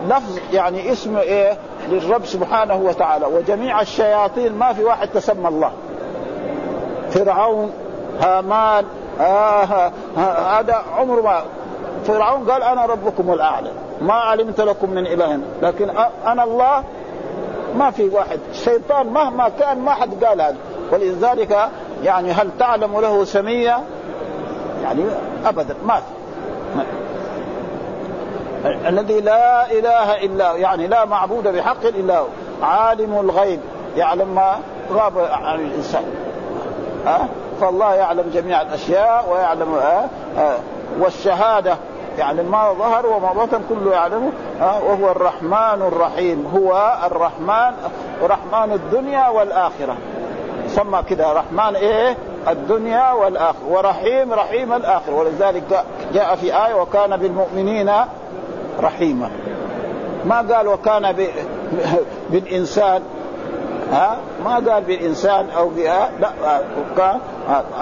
لفظ يعني اسم إيه؟ للرب سبحانه وتعالى. وجميع الشياطين ما في واحد تسمى الله. فرعون هامان آه هذا عمر ما فرعون قال أنا ربكم الأعلى ما علمت لكم من إله. لكن أنا الله ما في واحد. شيطان مهما كان ما حد قال هذا. ولذلك يعني هل تعلم له سمية؟ يعني ابدا ما في. الذي لا إله إلا هو يعني لا معبود بحق إلا هو. عالم الغيب يعلم ما غاب عن الإنسان. ها؟ فالله يعلم جميع الأشياء ويعلم؟ أه؟ والشهادة يعني ما ظهر وما بطن كله يعلمه أه؟ وهو الرحمن الرحيم هو الرحمن رحمن الدنيا والآخرة سمى كده رحمن إيه الدنيا والآخرة ورحيم رحيم الآخرة ولذلك جاء في آية وكان بالمؤمنين رحيما ما قال وكان بالإنسان ها؟ ما قال بالانسان أو بها لا كان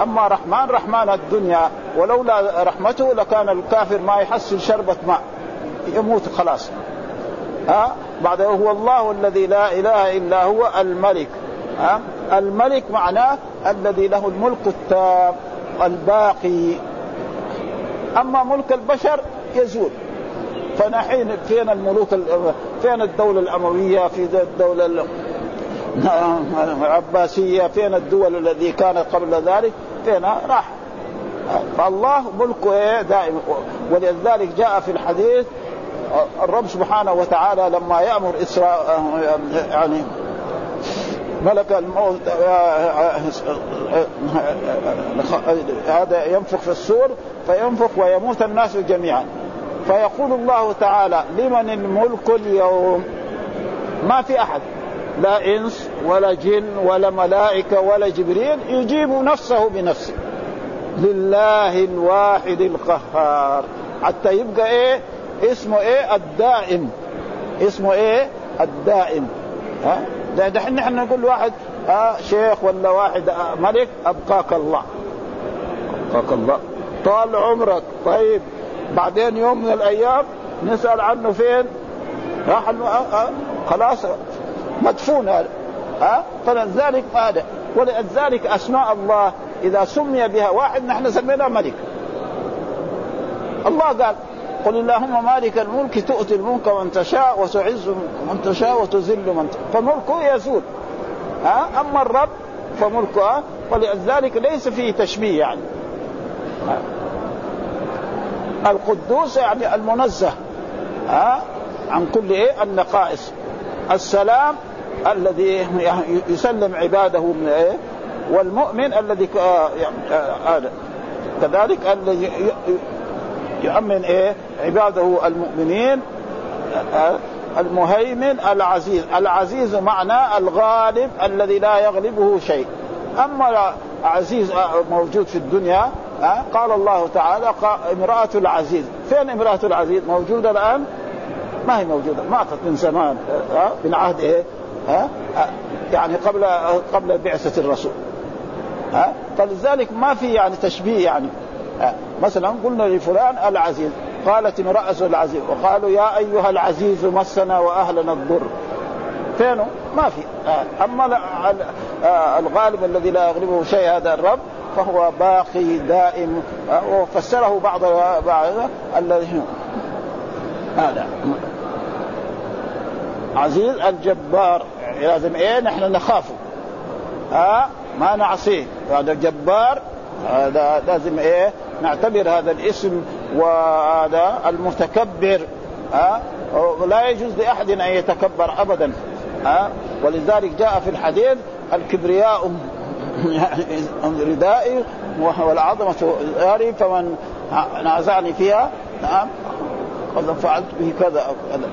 أما رحمن رحمن الدنيا ولولا رحمته لكان الكافر ما يحصل شربة ماء يموت خلاص. ها؟ بعد هو الله الذي لا إله إلا هو الملك. ها؟ الملك معناه الذي له الملك التام الباقي. أما ملك البشر يزول. فنحين فين الملوك فين الدولة الأموية في الدولة العباسية فين الدول الذي كانت قبل ذلك؟ فين راح. فالله ملكه إيه؟ دائما ولذلك جاء في الحديث الرب سبحانه وتعالى لما يأمر إسراء يعني ملك الموت هذا ينفخ في السور فينفخ ويموت الناس جميعا. فيقول الله تعالى لمن الملك اليوم؟ ما في أحد. لا إنس ولا جن ولا ملائكة ولا جبريل يجيب نفسه بنفسه. لله الواحد القهار. حتى يبقى إيه؟ اسمه إيه؟ الدائم. اسمه إيه؟ الدائم. ها؟ دحين نحن نقول واحد آه شيخ ولا واحد آه ملك أبقاك الله. أبقاك الله. طال عمرك. طيب. بعدين يوم من الأيام نسأل عنه فين؟ راح آه آه خلاص. مدفون هذا. ها؟ فلذلك هذا. ولذلك أسماء الله إذا سمي بها واحد نحن سميناه ملك. الله قال قل اللهم مالك الملك تؤتي الملك من تشاء وتعز من تشاء وتذل من تشاء. فملكه يزول. ها؟ أما الرب فملكه ولذلك ليس فيه تشبيه يعني؟ القدوس يعني المنزه ها؟ عن كل إيه؟ النقائص. السلام الذي يسلم عباده من إيه؟ والمؤمن الذي هذا كذلك الذي يؤمن إيه؟ عباده المؤمنين المهيمن العزيز. العزيز معنى الغالب الذي لا يغلبه شيء. أما عزيز موجود في الدنيا قال الله تعالى امرأة العزيز. فين امرأة العزيز؟ موجودة الآن؟ ما هي موجودة. ماتت من زمان من عهد إيه؟ ها؟ يعني قبل قبل بعثة الرسول ها؟ فلذلك ما في يعني تشبيه يعني. مثلا قلنا لفلان العزيز قالت امرأة العزيز وقالوا يا أيها العزيز مسنا وأهلنا الضر. فينه؟ ما في. أما الغالب الذي لا يغلبه شيء هذا الرب فهو باقي دائم. وفسره بعض بعض الذي هذا. عزيز الجبار. لازم إيه؟ نحن نخافه ها؟ ما نعصيه. هذا جبار هذا لازم إيه؟ نعتبر هذا الاسم وهذا المتكبر. ها؟ ولا يجوز لأحد أن يتكبر ابدا. ها؟ ولذلك جاء في الحديث الكبرياء ردائي والعظمة ازاري فمن نازعني فيها نعم. قد فعلت به كذا أو كذا.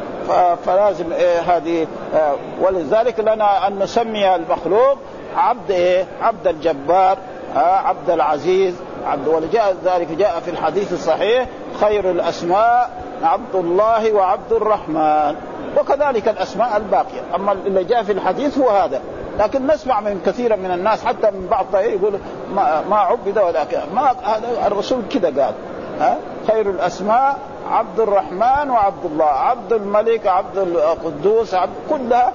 فلازم إيه هذه آه ولذلك لنا أن نسمي المخلوق عبد إيه؟ عبد الجبار آه عبد العزيز عبد ولجاء ذلك جاء في الحديث الصحيح خير الأسماء عبد الله وعبد الرحمن. وكذلك الأسماء الباقية. أما اللي جاء في الحديث هو هذا. لكن نسمع من كثير من الناس حتى من بعض يقول ما, ما عبد ولكن ما هذا الرسول كذا قال. ها؟ خير الأسماء عبد الرحمن وعبد الله عبد الملك عبد القدوس عبد كلها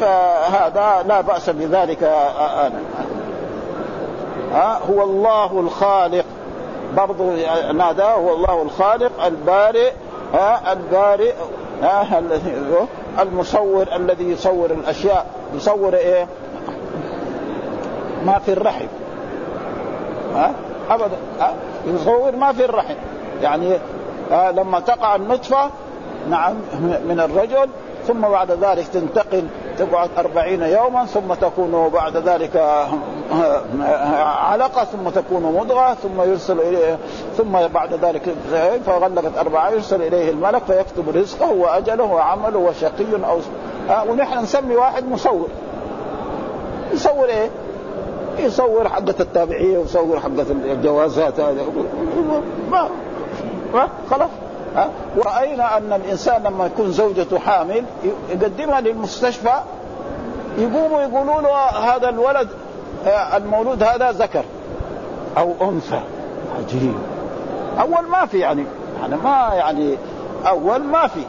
فهذا لا بأس بذلك أنا ها هو الله الخالق. برضو نادى هو الله الخالق البارئ البارئ المصور الذي يصور الأشياء. يصور إيه؟ ما في الرحم. ها أبدا؟ يصور ما في الرحم يعني ها لما تقع النطفة نعم من الرجل ثم بعد ذلك تنتقل تقعد أربعين يوما ثم تكون بعد ذلك علقة ثم تكون مضغة ثم يرسل إليه ثم بعد ذلك فغلقت أربعة يرسل إليه الملك فيكتب رزقه وأجله وعمله وشقي أو ونحن نسمي واحد مصور يصور إيه؟ يصور حقة التابعية ويصور حقة الجوازات هذه. ما ما خلاص. ها؟ ورأينا أن الإنسان لما يكون زوجته حامل يقدمها للمستشفى يقوموا يقولوا له هذا الولد المولود هذا ذكر أو أنثى. عجيب. أول ما في يعني يعني ما يعني أول ما في.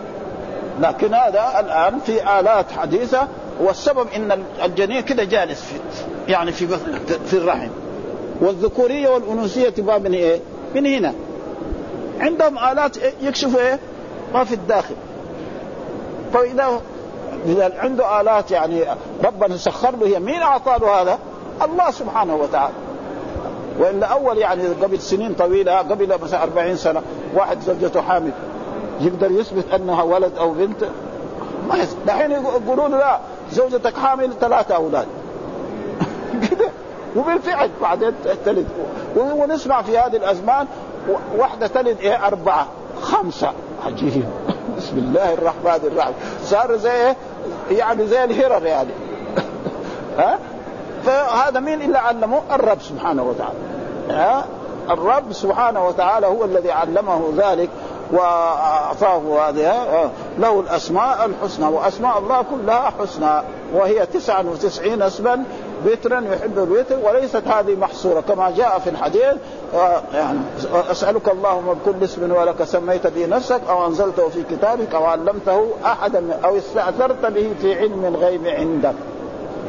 لكن هذا الآن في آلات حديثة والسبب إن الجنين كده جالس في يعني في في الرحم. والذكورية والأنوثية تبقى من إيه؟ من هنا. عندهم آلات يكشفوا إيه؟ ما في الداخل. فإذا إذا عنده آلات يعني ربنا سخر له هي مين أعطى له هذا؟ الله سبحانه وتعالى. وإلا أول يعني قبل سنين طويلة قبل مثلا 40 سنة واحد زوجته حامل. يقدر يثبت أنها ولد أو بنت؟ ما دحين يقولون لا زوجتك حامل ثلاثة أولاد. كده. وبالفعل بعدين تلد. ونسمع في هذه الأزمان واحدة تلد إيه؟ أربعة. خمسة. عجيب. بسم الله الرحمن الرحيم. صار زي يعني زي الهرر يعني. ها؟ فهذا مين إلا علمه؟ الرب سبحانه وتعالى. ها؟ الرب سبحانه وتعالى هو الذي علمه ذلك. وأعطاه هذه له الأسماء الحسنى وأسماء الله كلها حسنى وهي 99 اسما بترا يحب الوتر وليست هذه محصورة. كما جاء في الحديث يعني أسألك اللهم بكل اسم ولك سميت به نفسك أو أنزلته في كتابك أو علمته احدا أو استأثرت به في علم الغيب عندك.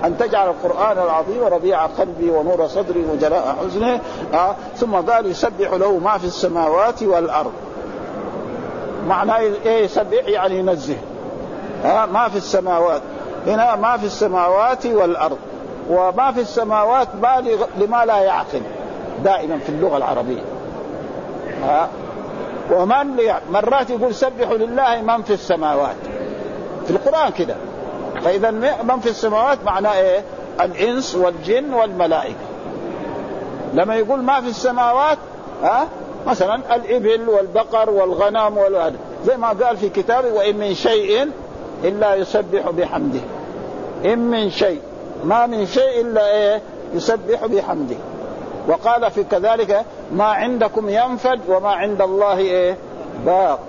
أن تجعل القرآن العظيم ربيع قلبي ونور صدري وجلاء حزني آه ثم قال يسبح له ما في السماوات والأرض. معناه إيه؟ يسبح يعني ينزه. آه ما في السماوات. هنا ما في السماوات والأرض. وما في السماوات ما لما لا يعقل. دائما في اللغة العربية. آه ومن مرات يقول سبحوا لله من في السماوات. في القرآن كده. فإذا من في السماوات معناه إيه؟ الإنس والجن والملائكة. لما يقول ما في السماوات ها؟ مثلا الإبل والبقر والغنم والهد زي ما قال في كتابه وإن من شيء إلا يسبح بحمده. إن من شيء. ما من شيء إلا إيه؟ يسبح بحمده. وقال في كذلك ما عندكم ينفد وما عند الله إيه؟ باق.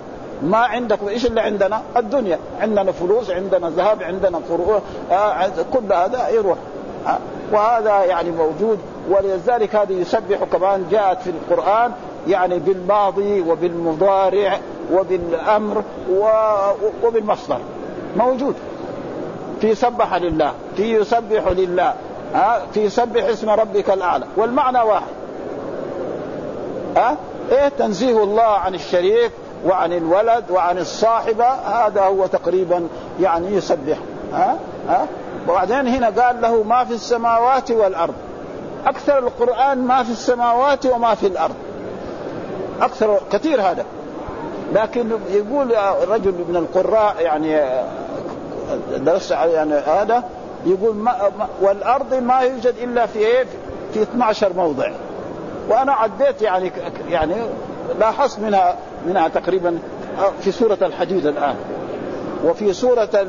ما عندكم إيش اللي عندنا؟ الدنيا، عندنا فلوس، عندنا ذهب، عندنا قروء، آه كل هذا يروح. آه وهذا يعني موجود. ولذلك هذه يسبح كمان جاءت في القرآن. يعني بالماضي وبالمضارع وبالأمر وبالمصدر. موجود. في سبح لله في يسبح لله ها؟ في سبح اسم ربك الأعلى. والمعنى واحد. ها؟ إيه تنزيه الله عن الشريك وعن الولد وعن الصاحبة؟ هذا هو تقريبا يعني يسبح. ها؟ ها؟ وبعدين هنا قال له ما في السماوات والأرض. أكثر القرآن ما في السماوات وما في الأرض. أكثر كثير هذا. لكن يقول رجل من القراء يعني درس يعني هذا يقول ما والأرض ما يوجد إلا في إيه في 12 موضع. وأنا عديت يعني يعني لاحظت منها منها تقريبا في سورة الحديد الآن. وفي سورة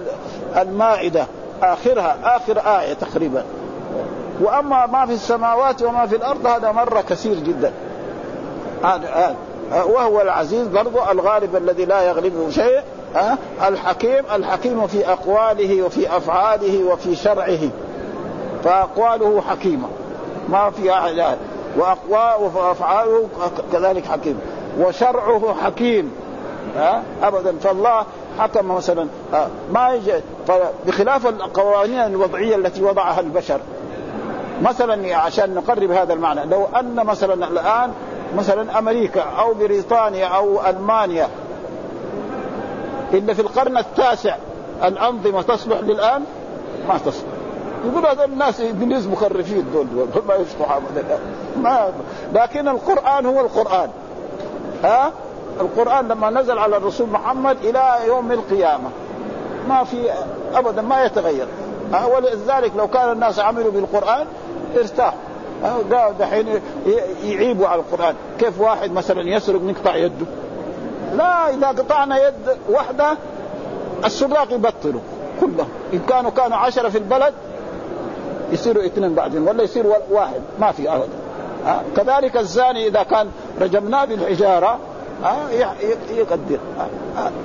المائدة آخرها آخر آية تقريبا. وأما ما في السماوات وما في الأرض هذا مرة كثير جدا. هذا وهو العزيز برضو الغالب الذي لا يغلبه شيء الحكيم الحكيم في أقواله وفي أفعاله وفي شرعه. فأقواله حكيمة. ما في أحد وأقواله وأفعاله كذلك حكيم. وشرعه حكيم. ها ابدا. فالله حكم مثلا ما يجي بخلاف القوانين الوضعية التي وضعها البشر. مثلا عشان نقرب هذا المعنى لو أن مثلا الآن مثلا أمريكا أو بريطانيا أو ألمانيا. إن في القرن التاسع الأنظمة تصلح للآن؟ ما تصلح. يقول هذول الناس انجليز مخرفين دول, دول ما يصلحوا ابدا ما لكن القرآن هو القرآن. ها؟ القرآن لما نزل على الرسول محمد إلى يوم القيامة. ما في أبدا ما يتغير. ولذلك لو كان الناس عملوا بالقرآن ارتاح دحين يعيبوا على القرآن. كيف واحد مثلا يسرق نقطع يده؟ لا إذا قطعنا يد واحدة السراق يبطلوا كلهم. إن كانوا كانوا عشرة في البلد يصيروا اثنين بعدين ولا يصير واحد ما في أبدا ها كذلك الزاني إذا كان رجمناه بالحجارة ها يقدر.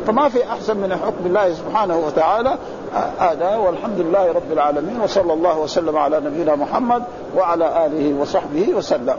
فما في أحسن من حكم الله سبحانه وتعالى. هذا والحمد لله رب العالمين وصلى الله وسلم على نبينا محمد وعلى آله وصحبه وسلم.